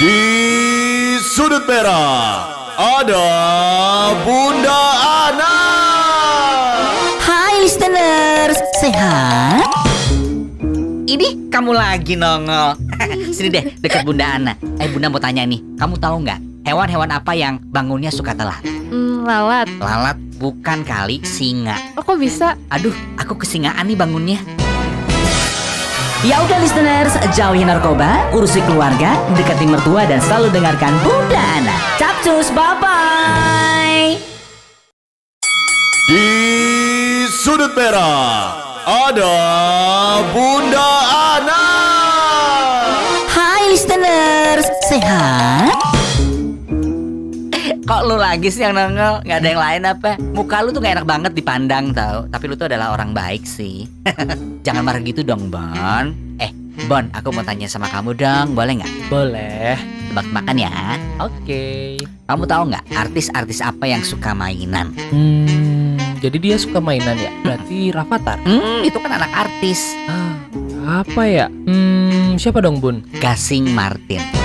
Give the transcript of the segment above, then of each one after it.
Di sudut merah ada Bunda Ana. Hai listeners, sehat? Ini kamu lagi nongol. Sini deh, dekat Bunda Ana. Eh Bunda mau tanya nih, kamu tahu nggak hewan-hewan apa yang bangunnya suka telat? Hmm, lalat. Lalat bukan kali singa. Oh, kok bisa? Aduh, aku kesingaan nih bangunnya. Ya udah listeners, jauhi narkoba, urusi keluarga, dekati mertua dan selalu dengarkan Bunda Ana. Capcus, bye-bye. Di sudut merah ada Bunda Ana. Hai listeners, sehat? Kok lu lagi sih yang nongol? Nggak ada yang lain apa? Muka lu tuh gak enak banget dipandang tau Tapi lu tuh adalah orang baik sih Jangan marah gitu dong Bon Eh Bon, aku mau tanya sama kamu dong Boleh nggak? Boleh. Tebak makan ya Oke. Kamu tahu nggak artis-artis apa yang suka mainan? Hmm, jadi dia suka mainan ya? Berarti Rafathar. Hmm, itu kan anak artis Ah, apa ya? Hmm, siapa dong, Bun? Gasing Martin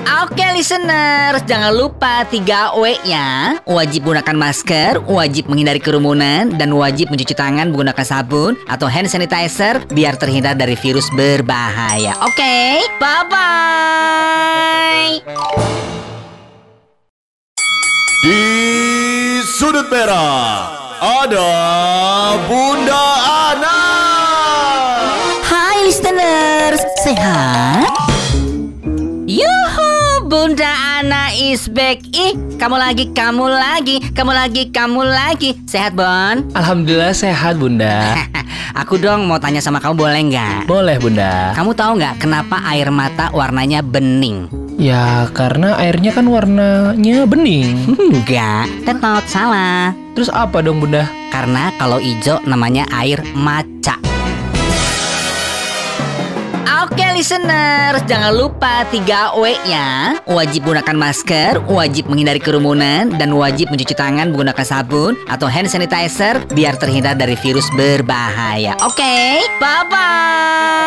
Oke listeners, jangan lupa 3W ya Wajib gunakan masker, wajib menghindari kerumunan Dan wajib mencuci tangan menggunakan sabun atau hand sanitizer Biar terhindar dari virus berbahaya Oke, bye-bye Di sudut merah ada Bunda Ana. Hai listeners, sehat? Ana is back Ih, kamu lagi, kamu lagi, kamu lagi, kamu lagi Sehat Bon? Alhamdulillah sehat, Bunda. Aku dong mau tanya sama kamu boleh nggak? Boleh, Bunda. Kamu tahu nggak kenapa air mata warnanya bening? Ya, karena airnya kan warnanya bening. Enggak, tetot salah. Terus apa dong, Bunda? Karena kalau hijau namanya air maca. Listeners, jangan lupa 3W ya Wajib gunakan masker, wajib menghindari kerumunan Dan wajib mencuci tangan menggunakan sabun atau hand sanitizer Biar terhindar dari virus berbahaya. Oke, bye-bye